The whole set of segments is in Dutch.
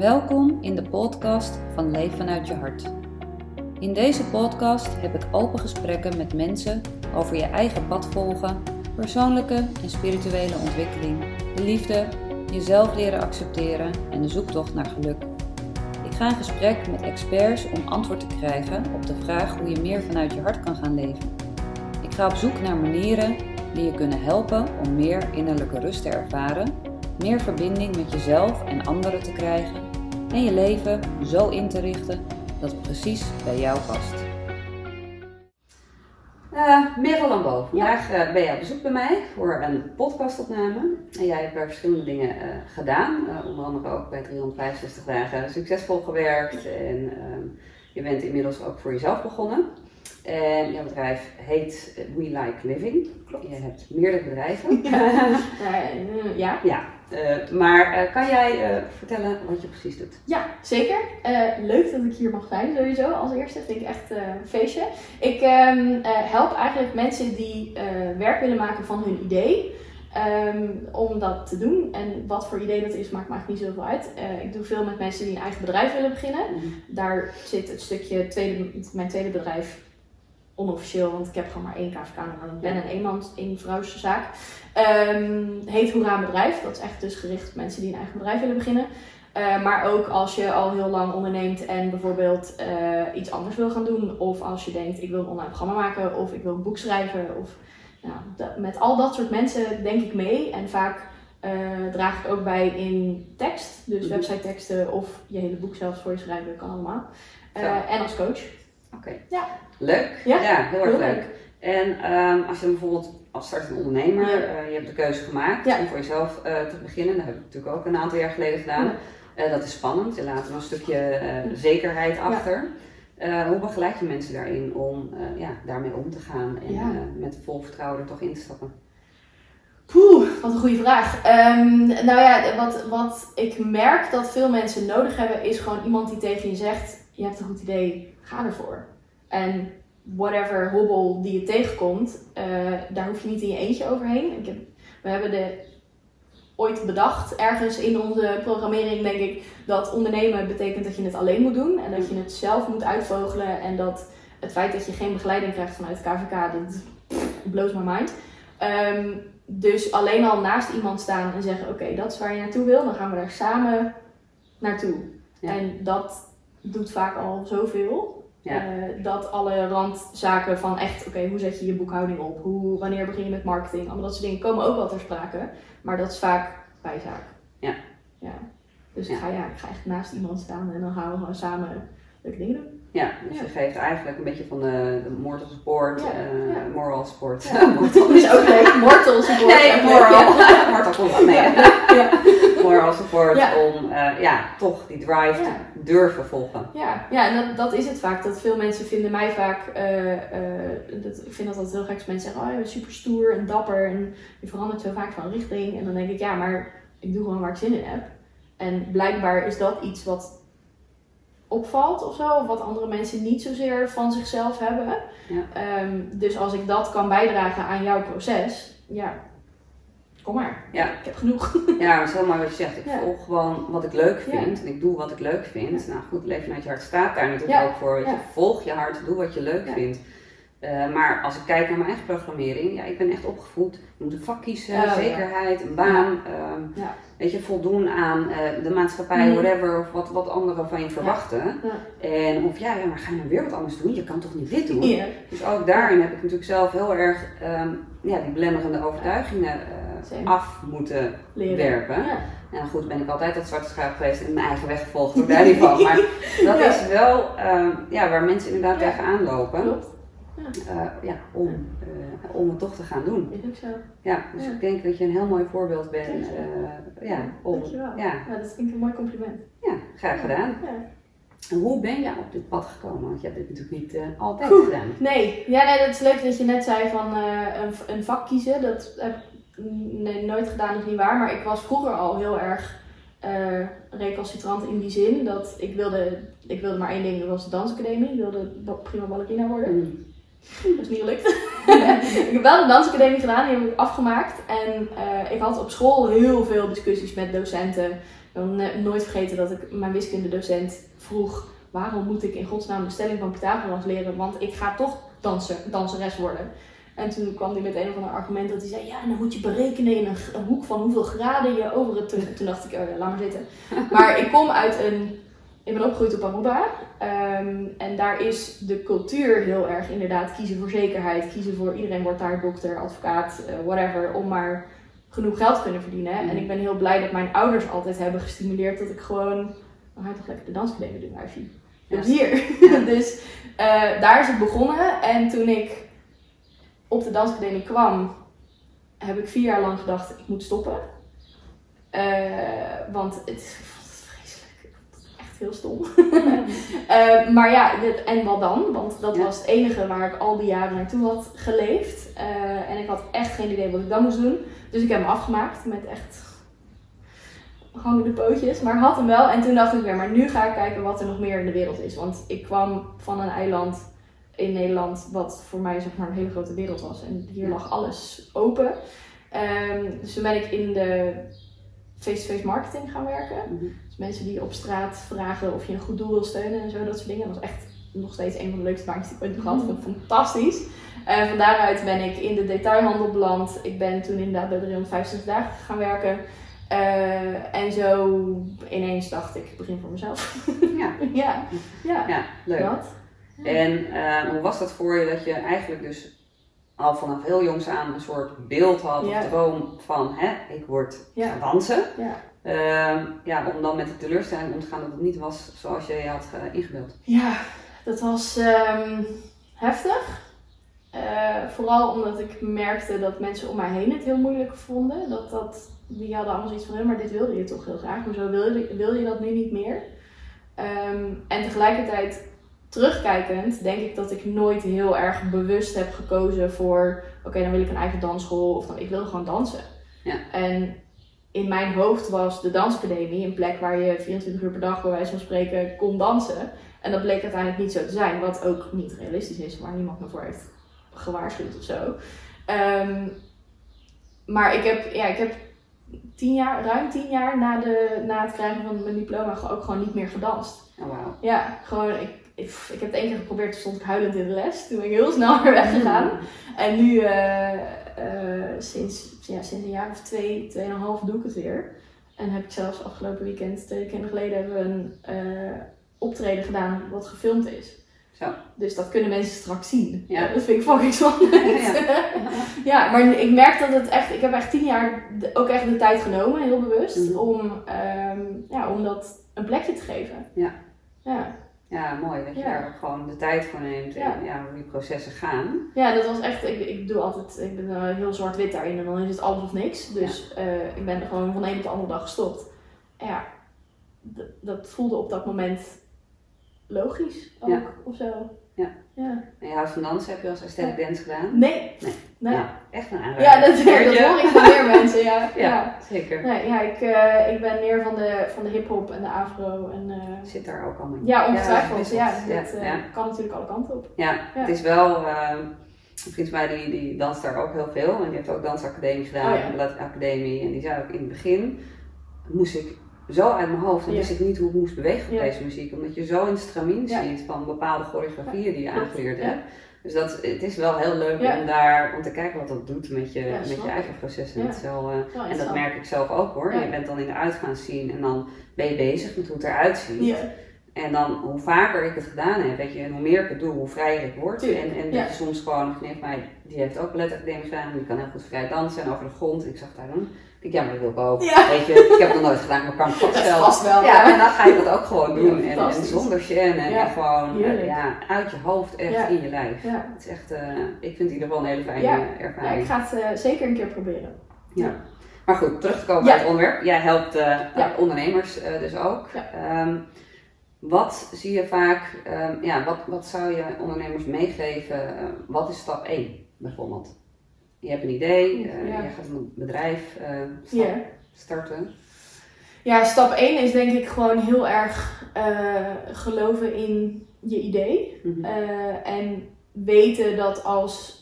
Welkom in de podcast van Leef vanuit je hart. In deze podcast heb ik open gesprekken met mensen over je eigen pad volgen, persoonlijke en spirituele ontwikkeling, de liefde, jezelf leren accepteren en de zoektocht naar geluk. Ik ga in gesprek met experts om antwoord te krijgen op de vraag hoe je meer vanuit je hart kan gaan leven. Ik ga op zoek naar manieren die je kunnen helpen om meer innerlijke rust te ervaren, meer verbinding met jezelf en anderen te krijgen en je leven zo in te richten dat het precies bij jou past. Uh, Merel Lambo, vandaag uh, ben je op bezoek bij mij voor een podcastopname. En jij hebt daar verschillende dingen uh, gedaan, onder andere ook bij 365 dagen succesvol gewerkt. En ehm, je bent inmiddels ook voor jezelf begonnen. En jouw bedrijf heet We Like Living. Klopt. Je hebt meerdere bedrijven. ja. ja. Uh, maar uh, kan jij vertellen wat je precies doet? Ja, zeker. leuk dat ik hier mag zijn, sowieso. Als eerste vind ik echt een feestje. Ik um, help eigenlijk mensen die werk willen maken van hun idee. Um, om dat te doen. En wat voor idee dat is, maakt me eigenlijk niet zoveel uit. ik doe veel met mensen die een eigen bedrijf willen beginnen. Mm. Daar zit het stukje tweede, mijn tweede bedrijf onofficieel, want ik heb gewoon maar één KVK maar ik ben een eenmans, één vrouwszaak. Um, heet Hoera Bedrijf. Dat is echt dus gericht op mensen die een eigen bedrijf willen beginnen. Uh, maar ook als je al heel lang onderneemt en bijvoorbeeld uh, iets anders wil gaan doen. Of als je denkt, ik wil een online programma maken of ik wil een boek schrijven. Of, nou, met al dat soort mensen denk ik mee. En vaak uh, draag ik ook bij in tekst. Dus mhm. website teksten of je hele boek zelfs voor je schrijven, kan allemaal. en als coach. Oké. Ja. Leuk. Ja, ja heel erg leuk. En um, als je bijvoorbeeld als startende ondernemer, uh, je hebt de keuze gemaakt om voor jezelf uh, te beginnen. Dat heb ik natuurlijk ook een aantal jaar geleden gedaan. Uh, dat is spannend. Je laat er een stukje zekerheid achter. hoe begeleid je mensen daarin om ja, daarmee om te gaan en met vol vertrouwen er toch in te stappen? Poeh, wat een goede vraag. Um, nou ja, wat, wat ik merk dat veel mensen nodig hebben, is gewoon iemand die tegen je zegt: Je hebt een goed idee, ga ervoor. En whatever hobbel die je tegenkomt, uh, daar hoef je niet in je eentje overheen. Ik heb, we hebben de, ooit bedacht, ergens in onze programmering denk ik, dat ondernemen betekent dat je het alleen moet doen. En dat je het zelf moet uitvogelen. En dat het feit dat je geen begeleiding krijgt vanuit KVK, dat blows my mind. Um, dus alleen al naast iemand staan en zeggen, oké, dat is waar je naartoe wil, dan gaan we daar samen naartoe. En dat doet vaak al zoveel. Ja. Uh, dat alle randzaken van echt, oké, hoe zet je je boekhouding op? Hoe, wanneer begin je met marketing? Allemaal dat soort dingen komen ook wel ter sprake. Maar dat is vaak bijzaak. Ja. ja. Dus Ik, ga, ja, ik ga echt naast iemand staan en dan gaan we gewoon samen leuke dingen doen. Ja, dus je geeft eigenlijk een beetje van de, de mortal support, ja, uh, moral support. Ja. mortal is ook leuk, mortal support. Nee, moral. mortal support, nee. Moral support om uh, ja, toch die drive te durven volgen. Ja, ja en dat, dat is het vaak. Dat veel mensen vinden mij vaak, uh, dat, ik vind dat altijd heel gek als mensen zeggen, oh je bent super stoer en dapper en je verandert zo vaak van richting. En dan denk ik, ja, maar ik doe gewoon waar ik zin in heb. En blijkbaar is dat iets wat opvalt of zo, of wat andere mensen niet zozeer van zichzelf hebben. Ja. Ehm, dus als ik dat kan bijdragen aan jouw proces, ja, kom maar. Ja. Ik heb genoeg. Ja, dat is mooi wat je zegt. Ik volg gewoon wat ik leuk vind en ik doe wat ik leuk vind. Nou goed, leven uit je hart staat daar natuurlijk ook voor. Je volg je hart, doe wat je leuk vindt. Uh, maar als ik kijk naar mijn eigen programmering, ja, ik ben echt opgevoed. Je moet een vak kiezen, oh, zekerheid, een baan. Um, weet je, voldoen aan uh, de maatschappij, mm. whatever, of wat, wat anderen van je verwachten. En of ja, ja, maar ga je nou weer wat anders doen? Je kan toch niet dit doen? Dus ook daarin heb ik natuurlijk zelf heel erg um, ja, die belemmerende overtuigingen af moeten Leren. werpen. En goed, ben ik altijd dat zwarte schaap geweest en mijn eigen weg gevolgd, door daar van. Maar dat is wel um, ja, waar mensen inderdaad tegenaan lopen. Klopt. Uh, ja, om, uh, om het toch te gaan doen. Is ook zo. Ja, dus ik denk dat je een heel mooi voorbeeld bent. Uh, ja, om, Ja. ja, dat vind ik een mooi compliment. Ja, graag gedaan. Ja. En hoe ben je op dit pad gekomen? Want je hebt dit natuurlijk niet altijd gedaan. Nee. Ja, nee, dat is leuk dat je net zei van een, een vak kiezen. Dat heb ik nee, nooit gedaan, is niet waar. Maar ik was vroeger al heel erg recalcitrant in die zin dat ik wilde, ik wilde maar één ding, dat was de dansacademie. Ik wilde prima ballerina worden. Mm. Dat is niet gelukt. ik heb wel de dansacademie gedaan, die heb ik afgemaakt. En uh, ik had op school heel veel discussies met docenten. Ik wil nooit vergeten dat ik mijn wiskundedocent vroeg... waarom moet ik in godsnaam de stelling van Pythagoras leren? Want ik ga toch danser, danseres worden. En toen kwam hij met een of ander argument dat hij zei: Ja, dan moet je berekenen in een, hoek van hoeveel graden je over het. Toen, toen dacht ik: oh, laat maar zitten. Maar ik kom uit een. Ik ben opgegroeid op Aruba. Ehm, en daar is de cultuur heel erg inderdaad kiezen voor zekerheid. Kiezen voor iedereen wordt daar dokter, advocaat, uh, whatever. Om maar genoeg geld te kunnen verdienen. En ik ben heel blij dat mijn ouders altijd hebben gestimuleerd dat ik gewoon. Dan ga je toch lekker de dansacademie doen. Dus hier. dus uh, daar is het begonnen. En toen ik op de dansacademie kwam, heb ik vier jaar lang gedacht, ik moet stoppen. Uh, want het is vreselijk. Echt heel stom. uh, maar ja, en wat dan? Want dat was het enige waar ik al die jaren naartoe had geleefd. Uh, en ik had echt geen idee wat ik dan moest doen. Dus ik heb hem afgemaakt met echt hangende pootjes. Maar had hem wel. En toen dacht ik weer, maar nu ga ik kijken wat er nog meer in de wereld is. Want ik kwam van een eiland in Nederland, wat voor mij zeg maar een hele grote wereld was. En hier lag alles open. Um, dus toen ben ik in de face-to-face marketing gaan werken. Mhm. Dus mensen die op straat vragen of je een goed doel wil steunen en zo, dat soort dingen. Dat was echt nog steeds een van de leukste baantjes die ik ooit heb gehad. Mm fantastisch. Uh, van daaruit ben ik in de detailhandel beland. Ik ben toen inderdaad bij 350 dagen gaan werken. Uh, en zo ineens dacht ik, ik begin voor mezelf. Ja, ja. ja. ja leuk. Dat. En uh, hoe was dat voor je dat je eigenlijk dus al vanaf heel jongs aan een soort beeld had of droom van hè, ik word ja. dansen. Ja. Uh, ja, om dan met de teleurstelling om te gaan dat het niet was zoals je je had uh, ingebeeld. Ja, dat was um, heftig. Uh, vooral omdat ik merkte dat mensen om mij heen het heel moeilijk vonden. Dat, dat, die hadden allemaal zoiets van, maar dit wilde je toch heel graag. Hoezo wil je, wil je dat nu niet meer? Um, en tegelijkertijd terugkijkend denk ik dat ik nooit heel erg bewust heb gekozen voor, oké, dan wil ik een eigen dansschool of dan ik wil gewoon dansen. Ja. En in mijn hoofd was de dansacademie een plek waar je 24 uur per dag bij wijze van spreken kon dansen. En dat bleek uiteindelijk niet zo te zijn, wat ook niet realistisch is, waar niemand me voor heeft gewaarschuwd of zo. Um, maar ik heb, ja, ik heb tien jaar, ruim tien jaar na, de, na het krijgen van mijn diploma ook gewoon niet meer gedanst. Oh, wow. Ja, gewoon, ik ik, ik heb het één keer geprobeerd, toen stond ik huilend in de les. Toen ben ik heel snel weer weggegaan. En nu, uh, uh, sinds, ja, sinds een jaar of twee, tweeënhalf doe ik het weer. En heb ik zelfs afgelopen weekend, twee weken geleden, hebben we een uh, optreden gedaan wat gefilmd is. Zo. Dus dat kunnen mensen straks zien. Ja. Dat vind ik fucking spannend. Ja. ja, maar ik merk dat het echt... Ik heb echt tien jaar ook echt de tijd genomen, heel bewust, mm om, um, ja, om dat een plekje te geven. Ja. Ja. Ja, mooi dat je daar gewoon de tijd voor neemt en ja. hoe die processen gaan. Ja, dat was echt, ik, ik doe altijd, ik ben uh, heel zwart-wit daarin en dan is het alles of niks. Dus uh, ik ben gewoon van de ene op de andere dag gestopt. Ja, dat voelde op dat moment logisch ook of zo. Ja. ja. En je houdt van dansen, heb je als aesthetic dance gedaan? Nee. Nee. nee. Echt een aanrader. Ja, dat, dat hoor ik van meer mensen, ja. ja, zeker. Nee, ja, ik, uh, ik ben meer van de, van de hip-hop en de afro. En, uh, Zit daar ook allemaal in? Ja, ongetwijfeld. Ja, ja, dat uh, kan natuurlijk alle kanten op. Ja, het is wel. Een vriend van mij die, die danst daar ook heel veel. En die heeft ook dansacademie gedaan, oh, ja. academie. En die zei ook in het begin, moest ik zo uit mijn hoofd en wist ik niet hoe ik moest bewegen op deze muziek. Omdat je zo in het stramien ziet van bepaalde choreografieën die je aangeleerd hebt. Dus dat, het is wel heel leuk om daar om te kijken wat dat doet met je, met je eigen processen. Ja. Uh, en dat merk ik zelf ook hoor. Je bent dan in de uitgaansscene en dan ben je bezig met hoe het eruit ziet. En dan hoe vaker ik het gedaan heb, weet je, en hoe meer ik het doe, hoe vrijer ik word. En, en dat je soms gewoon, vriendin mij, die heeft ook balletacademie gedaan, die kan heel goed vrij dansen en over de grond. Ik zag daar dan ik, ja, maar dat wil ik ook. Weet je, ik heb het nog nooit gedaan, maar kan ik. Vast wel. Ja, en dan ga je dat ook gewoon doen. en, en, zonder gêne. En, gewoon ja, uit je hoofd, echt in je lijf. Het is echt, uh, ik vind het in ieder geval een hele fijne ervaring. Ja, ik ga het uh, zeker een keer proberen. Ja. Maar goed, terug te komen bij het onderwerp. Jij helpt ondernemers dus ook. Um, wat zie je vaak, um, ja, wat, wat zou je ondernemers meegeven? wat is stap 1 bijvoorbeeld? je hebt een idee, uh, je gaat een bedrijf uh, starten. Ja, stap 1 is denk ik gewoon heel erg uh, geloven in je idee. Mm -hmm. en weten dat als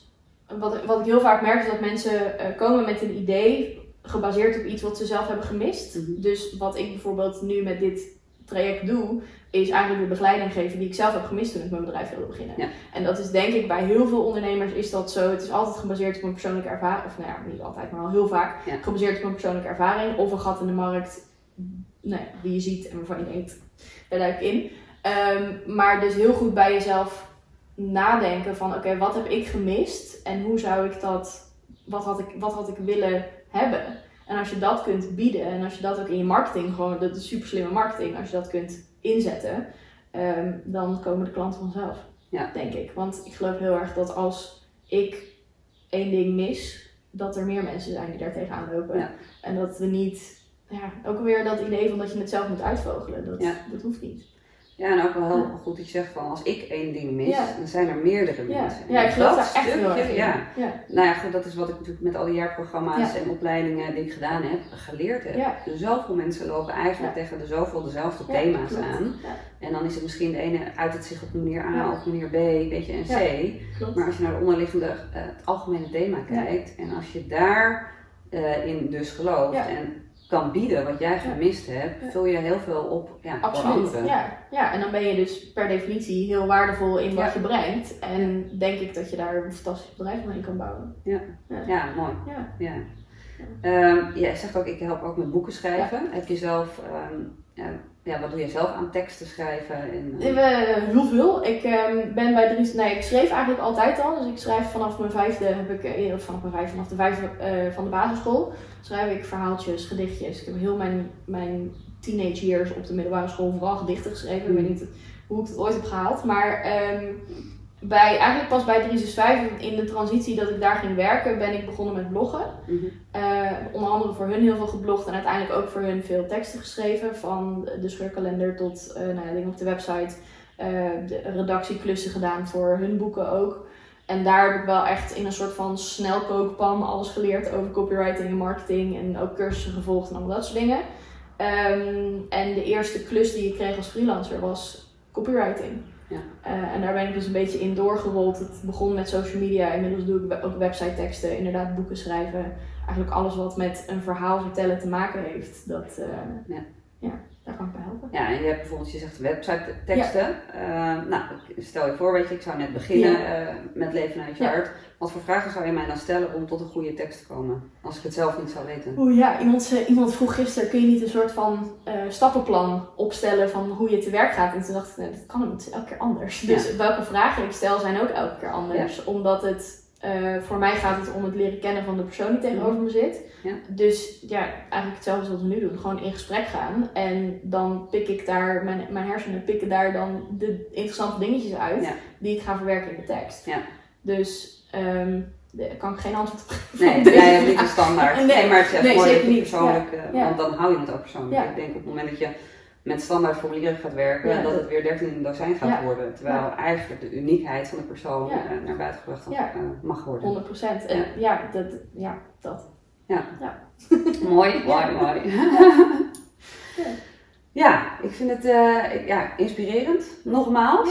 wat, wat ik heel vaak merk is dat mensen eh, komen met een idee gebaseerd op iets wat ze zelf hebben gemist. Mhm. Dus wat ik bijvoorbeeld nu met dit traject doe, is eigenlijk de begeleiding geven die ik zelf heb gemist toen ik mijn bedrijf wilde beginnen. Ja. En dat is denk ik bij heel veel ondernemers is dat zo. Het is altijd gebaseerd op een persoonlijke ervaring, of nou ja, niet altijd, maar al heel vaak Ja. gebaseerd op een persoonlijke ervaring of een gat in de markt nou, ja, die je ziet en waarvan je denkt, daar duik ik in. Ehm, maar dus heel goed bij jezelf nadenken van oké, wat heb ik gemist en hoe zou ik dat, wat had ik, wat had ik willen hebben? En als je dat kunt bieden en als je dat ook in je marketing, gewoon, dat is super slimme marketing, als je dat kunt inzetten, ehm, dan komen de klanten vanzelf. Ja. Denk ik. Want ik geloof heel erg dat als ik één ding mis, dat er meer mensen zijn die daar tegenaan lopen. Ja. En dat we niet, ja, ook weer dat idee van dat je het zelf moet uitvogelen. Dat, Ja. dat hoeft niet. Ja, en ook wel heel goed dat je zegt van als ik één ding mis, Ja. dan zijn er meerdere Ja, mensen. ja ik geloof Dat daar echt heel erg. Ja. Ja. Nou ja, goed, dat is wat ik natuurlijk met al die jaarprogramma's Ja. en opleidingen die ik gedaan heb, geleerd heb. Ja. Zoveel mensen lopen eigenlijk tegen de zoveel dezelfde thema's aan. En dan is het misschien de ene uit het zich op manier A of manier B, weet je, en C. klopt. Maar als je naar de onderliggende, eh, het algemene thema kijkt en als je daar eh, in dus gelooft en kan bieden wat jij gemist hebt, Ja. vul je heel veel op ja, Absoluut. Ja. ja, en dan ben je dus per definitie heel waardevol in wat Ja. je brengt. En denk ik dat je daar een fantastisch bedrijf mee kan bouwen. Ja, mooi. Ja. Ja. Ehm, jij zegt ook, ik help ook met boeken schrijven. Heb je zelf, ehm, ja, wat doe je zelf aan teksten schrijven? En, Eh, heel veel. Ik ehm, ben bij Dries, nee, ik schreef eigenlijk altijd al. Dus ik schrijf vanaf mijn vijfde, heb ik, of vanaf mijn vijfde, vanaf de vijfde van de basisschool, schrijf ik verhaaltjes, gedichtjes. Ik heb heel mijn, mijn teenage years op de middelbare school vooral gedichten geschreven. Ik weet niet hoe ik het ooit heb gehaald. Maar bij, eigenlijk pas bij 365 in de transitie dat ik daar ging werken, ben ik begonnen met bloggen. mhm. Eh, onder andere voor hun heel veel geblogd en uiteindelijk ook voor hun veel teksten geschreven. Van de scheurkalender tot eh nou ja, dingen op de website. eh, de redactieklussen gedaan voor hun boeken ook. En daar heb ik wel echt in een soort van snelkookpan alles geleerd over copywriting en marketing. En ook cursussen gevolgd en allemaal dat soort dingen. Ehm, en de eerste klus die ik kreeg als freelancer was copywriting. Ja. Eh, en daar ben ik dus een beetje in doorgerold. Het begon met social media. Inmiddels doe ik ook website teksten, inderdaad boeken schrijven. Eigenlijk alles wat met een verhaal vertellen te maken heeft. Dat, eh, Ja. ja, daar kan ik bij helpen. Ja, en je hebt bijvoorbeeld, je zegt website teksten. Eh, nou, stel je voor, weet je, ik zou net beginnen eh, met leven uit je Ja. hart. Wat voor vragen zou je mij dan stellen om tot een goede tekst te komen? Als ik het zelf niet zou weten. Oeh ja, iemand, iemand vroeg gisteren, kun je niet een soort van eh, stappenplan opstellen van hoe je te werk gaat? En toen dacht ik, nee, dat kan niet, het is elke keer anders. Dus welke vragen ik stel zijn ook elke keer anders. Omdat het, eh, voor mij gaat het om het leren kennen van de persoon die tegenover me zit. Ja. Dus ja, eigenlijk hetzelfde als we nu doen. Gewoon in gesprek gaan. En dan pik ik daar, mijn, mijn hersenen pikken daar dan de interessante dingetjes uit. Ja. Die ik ga verwerken in de tekst. Ja. Dus ehm daar kan ik geen antwoord op geven. Nee, jij hebt niet een standaard. Nee, Nee, maar het is echt nee, mooi dat zeker je niet. persoonlijk, eh, want dan hou je het ook persoonlijk. Ik denk op het moment dat je met standaard formulieren gaat werken, Ja, dat het weer 13 in een dozijn gaat Ja. worden. Terwijl Ja. eigenlijk de uniekheid van de persoon Ja. eh, naar buiten gebracht Ja. eh, mag worden. 100 procent. En ja, dat, ja, dat. Mooi, mooi, Ja. mooi. Ja. Ja, ik vind het eh, ja, inspirerend. Nogmaals,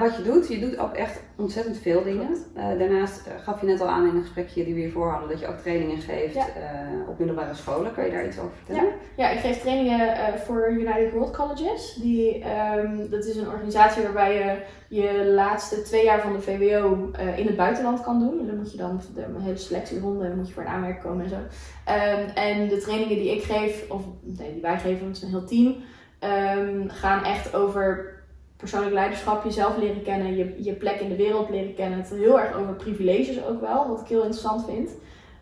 wat je doet. Je doet ook echt ontzettend veel dingen. Eh, daarnaast eh, gaf je net al aan in een gesprekje die we hiervoor hadden, dat je ook trainingen geeft Ja. eh, op middelbare scholen. Kan je daar iets over vertellen? Ja, ik geef trainingen voor United World Colleges. Die, ehm, dat is een organisatie waarbij je je laatste twee jaar van de VWO in het buitenland kan doen. En dan moet je dan de een hele selectieronde, moet je voor een aanmerking komen en zo. Ehm, en de trainingen die ik geef, of nee, die wij geven, want het is een heel team, ehm, gaan echt over persoonlijk leiderschap, jezelf leren kennen, je, je plek in de wereld leren kennen. Het gaat heel erg over privileges ook wel, wat ik heel interessant vind.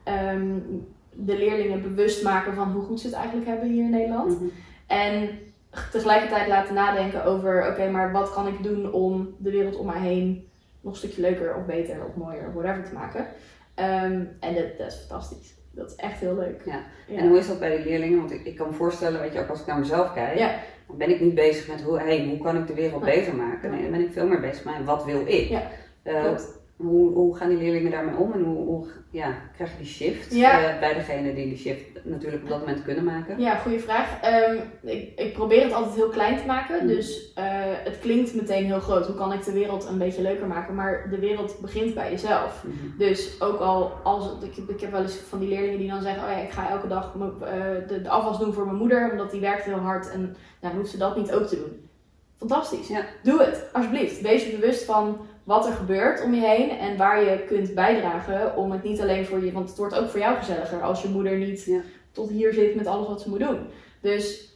Ehm, de leerlingen bewust maken van hoe goed ze het eigenlijk hebben hier in Nederland. Mhm. En tegelijkertijd laten nadenken over, oké, maar wat kan ik doen om de wereld om mij heen nog een stukje leuker of beter of mooier of whatever te maken. Ehm, en dat, dat is fantastisch. Dat is echt heel leuk. Ja. Ja. En hoe is dat bij de leerlingen? Want ik, ik kan me voorstellen, weet je, ook als ik naar mezelf kijk, Ja. Dan ben ik niet bezig met hoe, hey, hoe kan ik de wereld beter maken. Nee, dan ben ik veel meer bezig met wat wil ik. Ja, Eh. Hoe, hoe gaan die leerlingen daarmee om en hoe, hoe ja, krijg je die shift Ja. eh, bij degene die die shift natuurlijk op dat moment kunnen maken? Ja, goede vraag. Ehm, ik, ik probeer het altijd heel klein te maken. Mhm. Dus eh, het klinkt meteen heel groot. Hoe kan ik de wereld een beetje leuker maken? Maar de wereld begint bij jezelf. Mhm. Dus ook al als ik, heb- ik heb wel eens van die leerlingen die dan zeggen: Oh ja, ik ga elke dag eh, de, de afwas doen voor mijn moeder, omdat die werkt heel hard en nou, hoeft ze dat niet ook te doen. Fantastisch. Ja. Doe het, alsjeblieft. Wees je bewust van wat er gebeurt om je heen en waar je kunt bijdragen om het niet alleen voor je, want het wordt ook voor jou gezelliger als je moeder niet Ja. tot hier zit met alles wat ze moet doen. Dus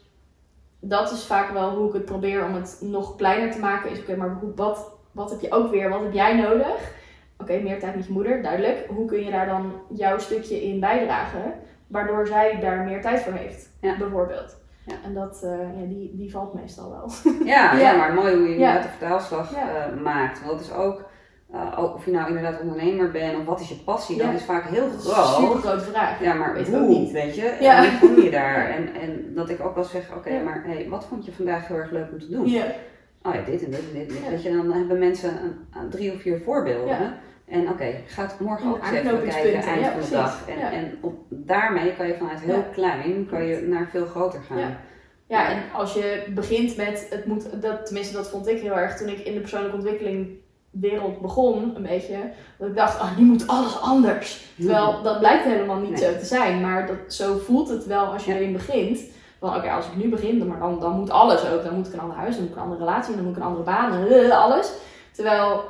dat is vaak wel hoe ik het probeer om het nog kleiner te maken. Is oké, maar hoe, wat, wat heb je ook weer? Wat heb jij nodig? Oké, meer tijd met je moeder, duidelijk. Hoe kun je daar dan jouw stukje in bijdragen? Waardoor zij daar meer tijd voor heeft, Ja. bijvoorbeeld. Ja. En dat, eh, ja, die, die valt meestal wel. Ja, ja. Ja. maar mooi hoe je inderdaad de vertaalslag eh, maakt. Want dat is ook, eh, ook of je nou inderdaad ondernemer bent of wat is je passie, dat is vaak heel Dat is een super groot. grote vraag. Ja, maar Weet hoe, niet. weet je? Ja. En hoe kom je daar? En, en dat ik ook wel zeg, oké, maar hey, wat vond je vandaag heel erg leuk om te doen? Ja. Oh ja, dit en dit en dit. je, dan hebben mensen een, een drie of vier voorbeelden. En oké, ga het morgen En ook even bekijken, eind ja, van de dag. En, Ja. en op, daarmee kan je vanuit heel Ja. klein kan je naar veel groter gaan. Ja. En als je begint met het moet, dat, tenminste dat vond ik heel erg toen ik in de persoonlijke ontwikkeling wereld begon, een beetje, dat ik dacht, ah, nu moet alles anders. Terwijl dat blijkt helemaal niet. Nee. zo te zijn, maar dat, zo voelt het wel als je erin begint. Van oké, als ik nu begin, dan, maar dan, dan moet alles ook. Dan moet ik een ander huis, dan moet ik een andere relatie, dan moet ik een andere baan, eh, alles. Terwijl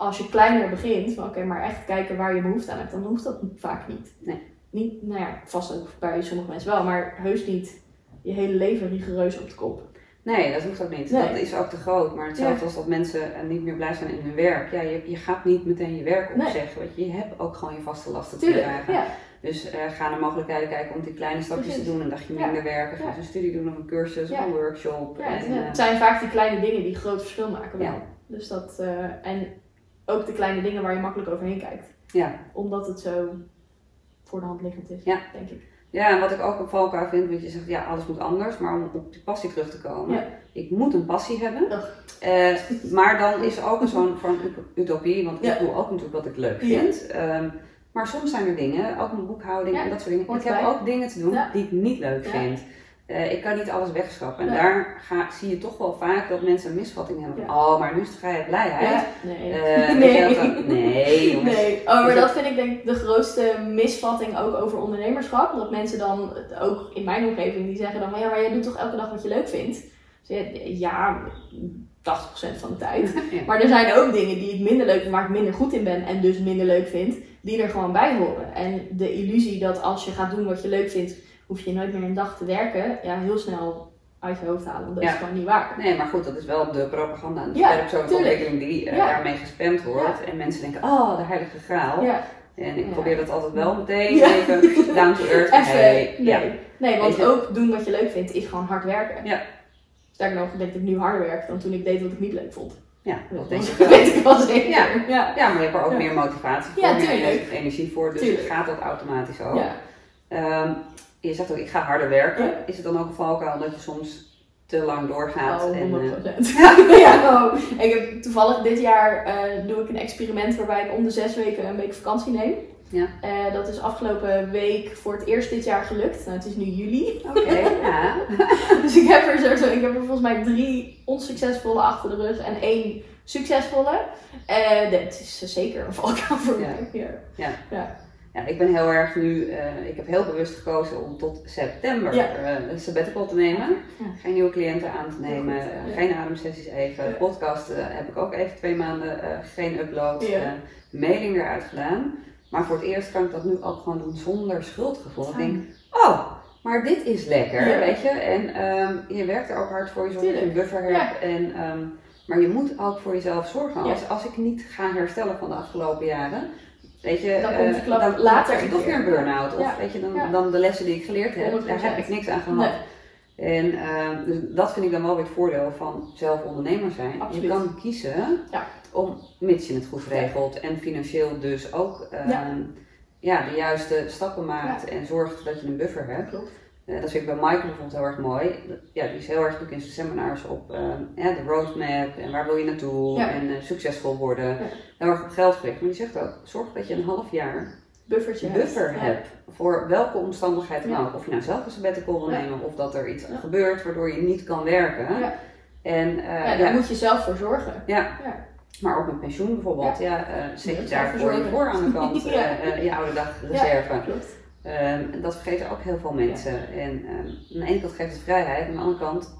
als je kleiner begint, van oké, maar echt kijken waar je behoefte aan hebt, dan hoeft dat vaak niet. Nee. Niet, nou ja, vast ook bij sommige mensen wel, maar heus niet je hele leven rigoureus op de kop. Nee, dat hoeft ook niet. Nee. Dat is ook te groot. Maar hetzelfde als dat mensen eh, niet meer blij zijn in hun werk. Ja, je, je gaat niet meteen je werk Nee. opzeggen. Want je hebt ook gewoon je vaste lasten te dragen. ja. Dus eh, ga naar mogelijkheden kijken om die kleine stapjes Precies. te doen. Een dagje Ja. minder werken. Ga eens een studie doen of een cursus of een workshop. Ja, en, het, eh, het zijn vaak die kleine dingen die groot verschil maken wel. Ja. Dus dat, en ook de kleine dingen waar je makkelijk overheen kijkt. ja. Omdat het zo voor de hand liggend is, Ja. denk ik. Ja, en wat ik ook een valkuil vind, want je zegt ja, alles moet anders, maar om op die passie terug te komen. Ja. Ik moet een passie hebben. Eh, maar dan is er ook een zo'n vorm utopie, want Ja. ik doe ook natuurlijk wat ik leuk vind. Ehm, maar soms zijn er dingen, ook mijn boekhouding en dat soort dingen. Ik heb ook dingen te doen die ik niet leuk vind. Eh, ik kan niet alles wegschrappen. En Nee. daar ga, zie je toch wel vaak dat mensen een misvatting hebben. van, Ja. Oh, maar nu is het vrijheid blijheid. Ja, nee. Eh, nee. nee, jongens. Nee, oh, maar Dus dat vind ik denk ik de grootste misvatting ook over ondernemerschap. Dat mensen dan, ook in mijn omgeving, die zeggen dan, maar ja, maar jij doet toch elke dag wat je leuk vindt? Dus ja, ja, 80% van de tijd. Ja. Maar er zijn ook dingen die ik minder leuk vind, waar ik minder goed in ben en dus minder leuk vind, die er gewoon bij horen. En de illusie dat als je gaat doen wat je leuk vindt, hoef je nooit meer een dag te werken, ja, heel snel uit je hoofd halen. Want dat Ja. is gewoon niet waar. Nee, maar goed, dat is wel de propaganda en de Ja, persoonlijke ontwikkeling die eh, Ja. daarmee gespamd wordt. En mensen denken, oh, de heilige graal. En ik probeer dat altijd wel meteen even down to earth. even. Hey, nee. ja. nee, want ook doen wat je leuk vindt is gewoon hard werken. Ja. Sterker nog, ik denk dat ik nu harder werk dan toen ik deed wat ik niet leuk vond. ja, Dat denk ik weet ik wel zeker. Ja. ja. Ja, maar je hebt er ook Ja. meer motivatie voor, Ja, meer energie voor, dus Tuurlijk. gaat dat automatisch ook. Ja. Je zegt ook, ik ga harder werken. Is het dan ook een valkuil dat je soms te lang doorgaat? Oh, en, 100%. eh, ja, oh. Ik heb toevallig dit jaar eh, doe ik een experiment waarbij ik om de zes weken een week vakantie neem. Ja. Eh, dat is afgelopen week voor het eerst dit jaar gelukt. Nou, het is nu juli. Oké, ja. Dus ik heb er sowieso, ik heb er volgens mij drie onsuccesvolle achter de rug en één succesvolle. Dat is zeker een valkuil voor Ja. mij. Ja. Ja, ik ben heel erg nu, eh, ik heb heel bewust gekozen om tot september Ja. eh, een sabbatical te nemen. Ja. Geen nieuwe cliënten aan te nemen, eh, ja. geen ademsessies even. Ja. Podcast heb ik ook even twee maanden geen upload. Ja. mailing eruit gedaan. Maar voor het eerst kan ik dat nu ook gewoon doen zonder schuldgevoel. Ik denk, oh, maar dit is lekker, Ja. weet je. En ehm, je werkt er ook hard voor, je zorgt dat je een buffer hebt. Ja. En, ehm, maar je moet ook voor jezelf zorgen. Ja. Als, als ik niet ga herstellen van de afgelopen jaren, weet je, Dan eh, komt de klap dan, later krijg een toch weer een burn-out. Of weet je, dan, dan de lessen die ik geleerd heb, 100%. daar heb ik niks aan gehad. Nee. En ehm, dus dat vind ik dan wel weer het voordeel van zelf ondernemer zijn. Absoluut. Je kan kiezen Ja. om, mits je het goed regelt en financieel dus ook ehm, Ja. ja. de juiste stappen maakt en zorgt dat je een buffer hebt. Klopt. Uh, dat vind ik bij Michael bijvoorbeeld heel erg mooi. Ja, die is heel erg druk in zijn seminars op ja, de roadmap en waar wil je naartoe en succesvol worden. Ja. Heel erg op geld gericht. Maar die zegt ook, zorg dat je een half jaar Buffertje buffer hebt. Voor welke omstandigheid dan ook. Of je nou zelf een sabbatical wil nemen of dat er iets gebeurt waardoor je niet kan werken. En, daar moet je zelf voor zorgen. Ja. Maar ook met pensioen bijvoorbeeld, ja, ja uh, zet je daarvoor je voor aan de kant, ja. uh, je oude dag reserve. Ja, klopt. Um, dat vergeten ook heel veel mensen. En um, aan de ene kant geeft het vrijheid, aan de andere kant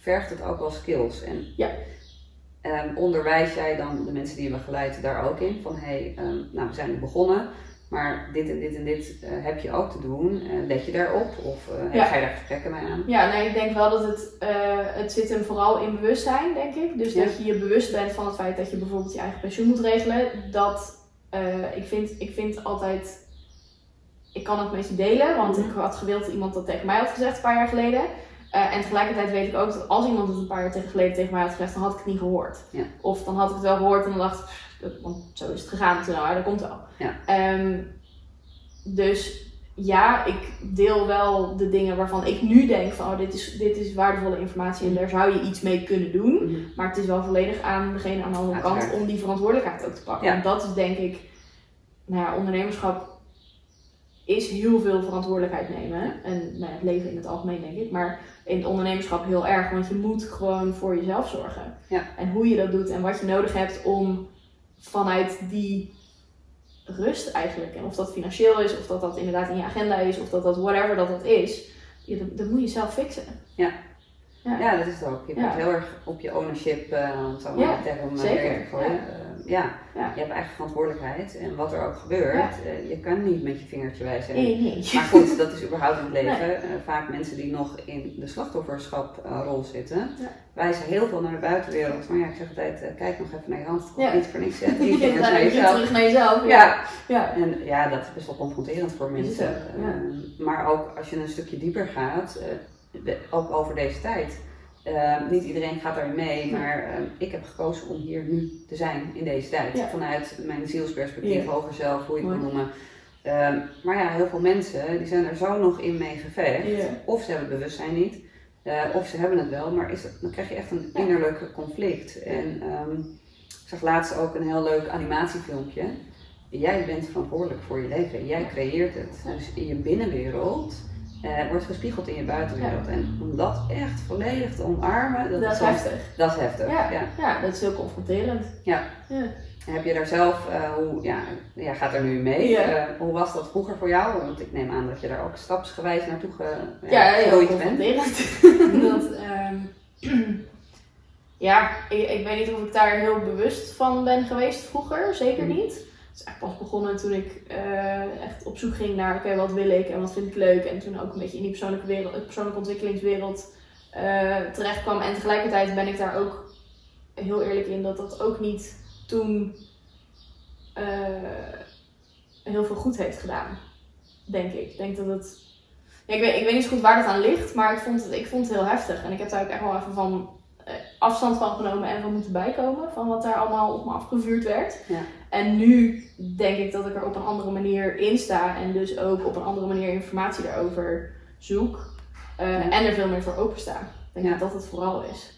vergt het ook wel skills. En ja. um, onderwijs jij dan de mensen die je begeleidt daar ook in? Van hé, hey, nou we zijn nu begonnen, maar dit en dit en dit uh, heb je ook te doen. Uh, let je daarop? Of uh, ja. ga je daar gesprekken mee aan? Ja, nee, ik denk wel dat het, het zit hem vooral in bewustzijn, denk ik. Dus dat je je bewust bent van het feit dat je bijvoorbeeld je eigen pensioen moet regelen. Dat, ik, vind, ik vind altijd, ik kan het met je delen, want mhm. ik had gewild dat iemand dat tegen mij had gezegd een paar jaar geleden. en tegelijkertijd weet ik ook dat als iemand het een paar jaar geleden tegen mij had gezegd, dan had ik het niet gehoord. Ja. Of dan had ik het wel gehoord en dan dacht ik, want zo is het gegaan, toen, nou, dat komt wel. Ja. Um, dus ja, ik deel wel de dingen waarvan ik nu denk van oh, dit, is, dit is waardevolle informatie en daar zou je iets mee kunnen doen. Mhm. Maar het is wel volledig aan degene aan de andere kant om die verantwoordelijkheid ook te pakken. Ja. En dat is denk ik, nou ja, ondernemerschap is heel veel verantwoordelijkheid nemen. En nou, het leven in het algemeen denk ik. Maar in het ondernemerschap heel erg, want je moet gewoon voor jezelf zorgen. Ja. En hoe je dat doet en wat je nodig hebt om vanuit die rust eigenlijk. En of dat financieel is, of dat dat inderdaad in je agenda is, of dat dat whatever dat dat is, dat, dat moet je zelf fixen. Ja. Ja. ja, dat is het ook. Je bent heel erg op je ownership, uh, om zo maar ja, term gooien ja, ja, je hebt eigen verantwoordelijkheid. En wat er ook gebeurt, uh, je kan niet met je vingertje wijzen. Nee, nee. Maar goed, dat is überhaupt in het leven. Nee. Uh, vaak mensen die nog in de slachtofferschaprol uh, zitten, wijzen heel veel naar de buitenwereld. Maar ja, ik zeg altijd, kijk nog even naar je hand. Het niet voor niks. Hè. Drie vingers naar jezelf. terug naar jezelf. Ja. Ja. En ja, dat is best wel confronterend voor mensen. maar ook als je een stukje dieper gaat, ook over deze tijd Ehm, niet iedereen gaat daarin mee, maar uh, ik heb gekozen om hier nu te zijn in deze tijd. Vanuit mijn zielsperspectief, ja. hoger zelf, hoe je het wil noemen. Um, maar ja, heel veel mensen die zijn er zo nog in mee gevecht. Of ze hebben het bewustzijn niet, uh, of ze hebben het wel, maar is het, dan krijg je echt een innerlijk conflict. En um, ik zag laatst ook een heel leuk animatiefilmpje. Jij bent verantwoordelijk voor je leven, jij creëert het. Dus in je binnenwereld uh, wordt gespiegeld in je buitenwereld. En om dat echt volledig te omarmen, dat, dat is heftig. Dat is heftig. Ja, ja. ja dat is heel confronterend. Ja. ja. Heb je daar zelf, uh, hoe, ja, ja, gaat er nu mee? Uh, hoe was dat vroeger voor jou? Want ik neem aan dat je daar ook stapsgewijs naartoe ge, ja, ja, heel confronterend. dat, um, ja, ik, ik, weet niet of ik daar heel bewust van ben geweest vroeger, zeker mm. niet. Is eigenlijk pas begonnen toen ik uh, echt op zoek ging naar, oké, wat wil ik en wat vind ik leuk. En toen ook een beetje in die persoonlijke, wereld, persoonlijke ontwikkelingswereld uh, terecht kwam. En tegelijkertijd ben ik daar ook heel eerlijk in dat dat ook niet toen heel veel goed heeft gedaan. Denk ik. Ik denk dat het. Ja, ik, weet, ik weet niet zo goed waar dat aan ligt, maar ik vond het, ik vond het heel heftig. En ik heb daar ook echt wel even van afstand van genomen en van moeten bijkomen. Van wat daar allemaal op me afgevuurd werd. Ja. En nu denk ik dat ik er op een andere manier in sta. En dus ook op een andere manier informatie daarover zoek. Uh, En er veel meer voor open sta. Ik denk dat dat het vooral is.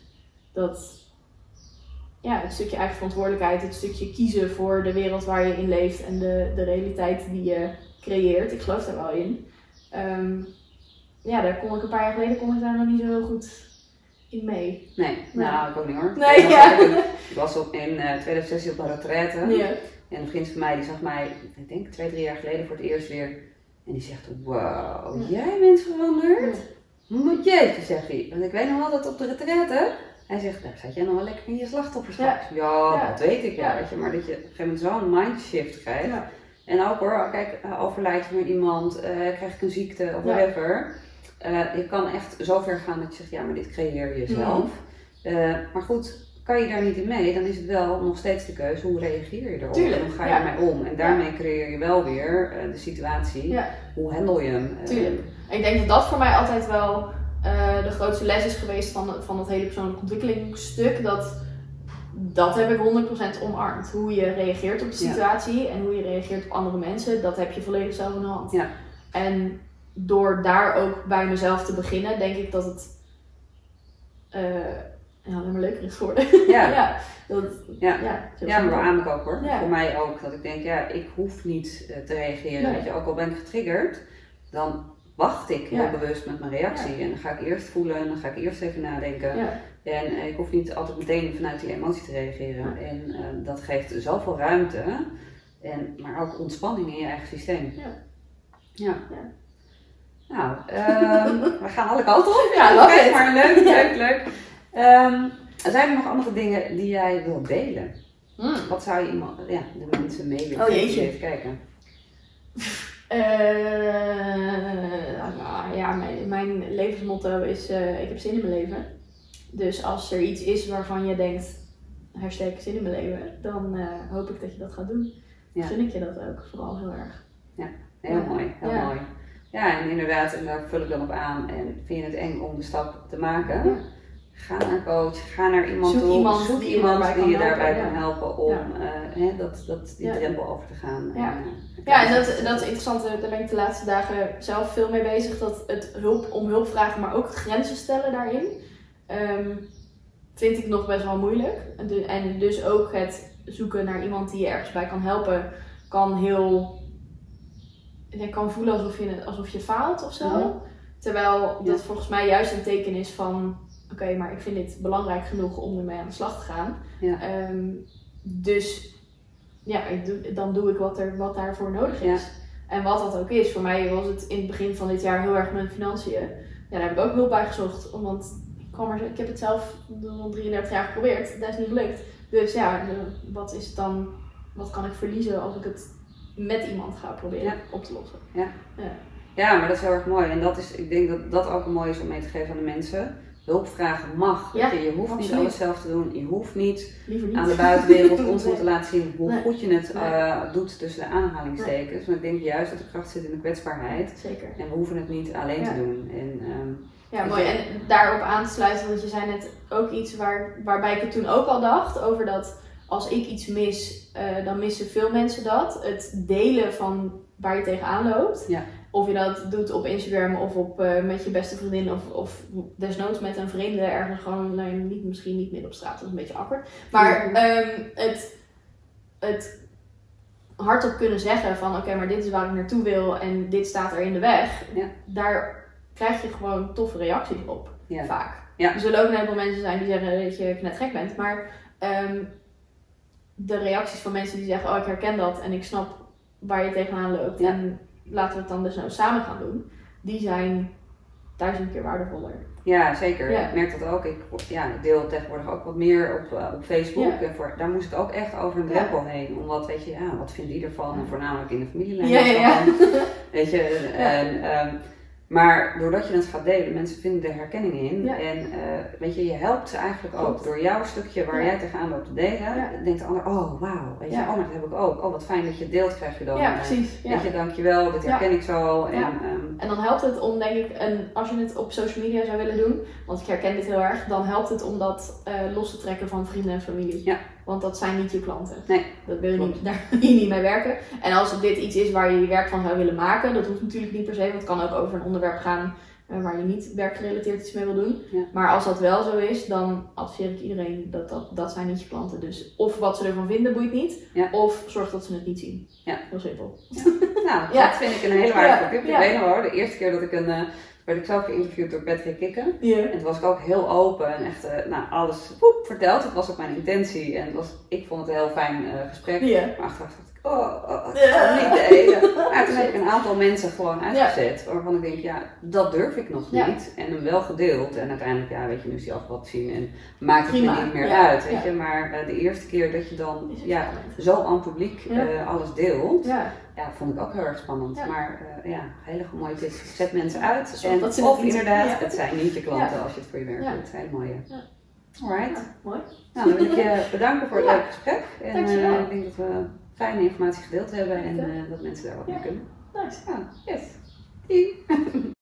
Dat ja, het stukje eigen verantwoordelijkheid, het stukje kiezen voor de wereld waar je in leeft en de, de realiteit die je creëert. Ik geloof daar wel in. Um, ja, daar kon ik een paar jaar geleden kon ik daar nog niet zo heel goed mee. Nee, nou, ik ook niet hoor. Nee, ja. Ik was op, in uh, eh, 2016 op een retraite. Ja. En een vriend van mij, die zag mij, ik denk twee, drie jaar geleden voor het eerst weer. En die zegt, wow, jij bent veranderd? Ja. Moet jeetje, zegt hij. Want ik weet nog wel dat op de retraite, hij zegt, nou, zat jij nog wel lekker in je slachtofferschap? Ja, ja, dat weet ik ja, weet je. Maar dat je op een gegeven moment zo'n mindshift krijgt. En ook hoor, kijk, uh, overlijdt er iemand, uh, krijg ik een ziekte of whatever. Uh, je kan echt zo ver gaan dat je zegt, ja, maar dit creëer je zelf. Mm. Uh, maar goed, kan je daar niet in mee, dan is het wel nog steeds de keuze, hoe reageer je erop? Tuurlijk, hoe ga je ermee om? En daarmee creëer je wel weer uh, de situatie. Ja. Hoe handel je hem? Tuurlijk. En ik denk dat dat voor mij altijd wel de grootste les is geweest van, van dat hele persoonlijke ontwikkelingsstuk. Dat, dat heb ik 100% omarmd. Hoe je reageert op de situatie en hoe je reageert op andere mensen, dat heb je volledig zelf in de hand. Ja. En door daar ook bij mezelf te beginnen, denk ik dat het uh, ja, alleen maar leuker is geworden. Ja, ja, dat, ja. ja, ja maar beaam ik ook hoor. Voor mij ook. Dat ik denk, ja, ik hoef niet uh, te reageren. Weet je, ook al ben ik getriggerd, dan wacht ik heel bewust met mijn reactie. En dan ga ik eerst voelen en dan ga ik eerst even nadenken. En uh, ik hoef niet altijd meteen vanuit die emotie te reageren. En dat geeft zoveel ruimte. En, maar ook ontspanning in je eigen systeem. Ja. ja. Nou, um, we gaan alle kanten op. Ja, okay, maar leuk, leuk, leuk. Um, zijn er nog andere dingen die jij wil delen? Hmm. Wat zou je iemand, ja, de mensen mee willen oh, jeetje. even kijken? Uh, nou, ja, mijn, mijn levensmotto is: uh, ik heb zin in mijn leven. Dus als er iets is waarvan je denkt, hashtag zin in mijn leven, dan uh, hoop ik dat je dat gaat doen. Ja. Gun ik je dat ook vooral heel erg. Ja, heel mooi, heel mooi. Ja, en inderdaad, en daar vul ik dan op aan. En vind je het eng om de stap te maken? Ga naar een coach, ga naar iemand zoek toe, iemand zoek die, iemand die je daarbij kan helpen om uh, dat, dat, die drempel over te gaan. Ja, en, uh, ja, en dat, dat is interessant, daar ben ik de laatste dagen zelf veel mee bezig. Dat het hulp om hulp vragen, maar ook grenzen stellen daarin, um, vind ik nog best wel moeilijk. En dus ook het zoeken naar iemand die je ergens bij kan helpen, kan heel je kan voelen alsof je, alsof je faalt of zo. Terwijl dat volgens mij juist een teken is van: oké, maar ik vind dit belangrijk genoeg om ermee aan de slag te gaan. Ja. Um, dus ja, dan doe ik wat, er, wat daarvoor nodig is. En wat dat ook is. Voor mij was het in het begin van dit jaar heel erg mijn financiën. Ja, daar heb ik ook hulp bij gezocht. Want ik, kwam er, ik heb het zelf al 33 jaar geprobeerd. Dat is niet gelukt. Dus ja, wat is dan, wat kan ik verliezen als ik het met iemand ga proberen op te lossen. Ja. ja. Ja. maar dat is heel erg mooi. En dat is, ik denk dat dat ook een mooi is om mee te geven aan de mensen. Hulp vragen mag. Ja, je, hoeft niet alles zelf te doen. Je hoeft niet, niet. aan de buitenwereld constant te laten zien hoe goed je het uh, doet tussen de aanhalingstekens. Maar ik denk juist dat de kracht zit in de kwetsbaarheid. Zeker. En we hoeven het niet alleen te doen. En, um, ja, mooi. En daarop aan te sluiten, want je zei net ook iets waar, waarbij ik het toen ook al dacht over dat als ik iets mis, uh, dan missen veel mensen dat. Het delen van waar je tegenaan loopt. Ja. Of je dat doet op Instagram of op, uh, met je beste vriendin of, of desnoods met een vreemde ergens gewoon, nou, niet, misschien niet midden op straat, dat is een beetje awkward. Maar um, het, het hardop kunnen zeggen van oké, maar dit is waar ik naartoe wil en dit staat er in de weg. Ja. Daar krijg je gewoon toffe reacties op. Vaak. Ja. Er zullen ook een heleboel mensen zijn die zeggen dat je net gek bent. Maar um, de reacties van mensen die zeggen, oh ik herken dat en ik snap waar je tegenaan loopt en laten we het dan dus nou samen gaan doen, die zijn duizend keer waardevoller. Ja, zeker. Ik merk dat ook. Ik, ja, ik deel tegenwoordig ook wat meer op, uh, op Facebook. En voor, daar moest ik ook echt over een drempel heen. Omdat, weet je, ja, wat vindt die ervan? En voornamelijk in de familielijn. Ja, ja, Weet je, en, um, maar doordat je het gaat delen, mensen vinden er herkenning in. En uh, weet je, je helpt ze eigenlijk ook. Door jouw stukje waar jij tegenaan loopt te delen, denkt de ander, oh wauw, weet je, oh, maar dat heb ik ook. Oh, wat fijn dat je deelt, krijg je dan. Ja, precies. Weet je, dankjewel, dit herken ik zo. En, um, en dan helpt het om, denk ik, een, als je het op social media zou willen doen, want ik herken dit heel erg, dan helpt het om dat uh, los te trekken van vrienden en familie. Ja. Want dat zijn niet je klanten. Nee. Dat wil je niet, daar wil je niet mee werken. En als dit iets is waar je je werk van zou willen maken, dat hoeft natuurlijk niet per se, want het kan ook over een onderwerp gaan waar je niet werkgerelateerd iets mee wil doen. Ja. Maar als dat wel zo is, dan adviseer ik iedereen dat, dat dat zijn niet je klanten. Dus of wat ze ervan vinden boeit niet, ja. of zorg dat ze het niet zien. Ja. Heel simpel. Nou, dat vind ik een hele waardevolle tip. Ik weet nog hoor, de eerste keer dat ik een... Uh, werd ik zelf geïnterviewd door Patrick Kikken. Yeah. En toen was ik ook heel open en echt uh, nou, alles verteld. Dat was ook mijn intentie. En was, ik vond het een heel fijn uh, gesprek. Yeah. Maar achteraf dacht ik, oh, oh ik kan niet delen. Maar toen heb ik een aantal mensen gewoon uitgezet. Waarvan ik denk, ja, dat durf ik nog niet. En hem wel gedeeld. En uiteindelijk, ja, weet je, nu is al wat zien. En maakt het me niet meer uit, weet je. Maar uh, de eerste keer dat je dan ja, zo aan het publiek alles deelt ja, vond ik ook heel erg spannend. Maar uh, ja, hele mooie tips. Zet mensen uit. En, dat of inderdaad, ja. het zijn niet je klanten als je het voor je werk doet. Hele mooie. Alright. mooi. Nou, dan wil ik je bedanken voor het leuke gesprek. En uh, ik denk dat we fijne informatie gedeeld hebben en uh, dat mensen daar wat mee kunnen. Nice. Ja, yes.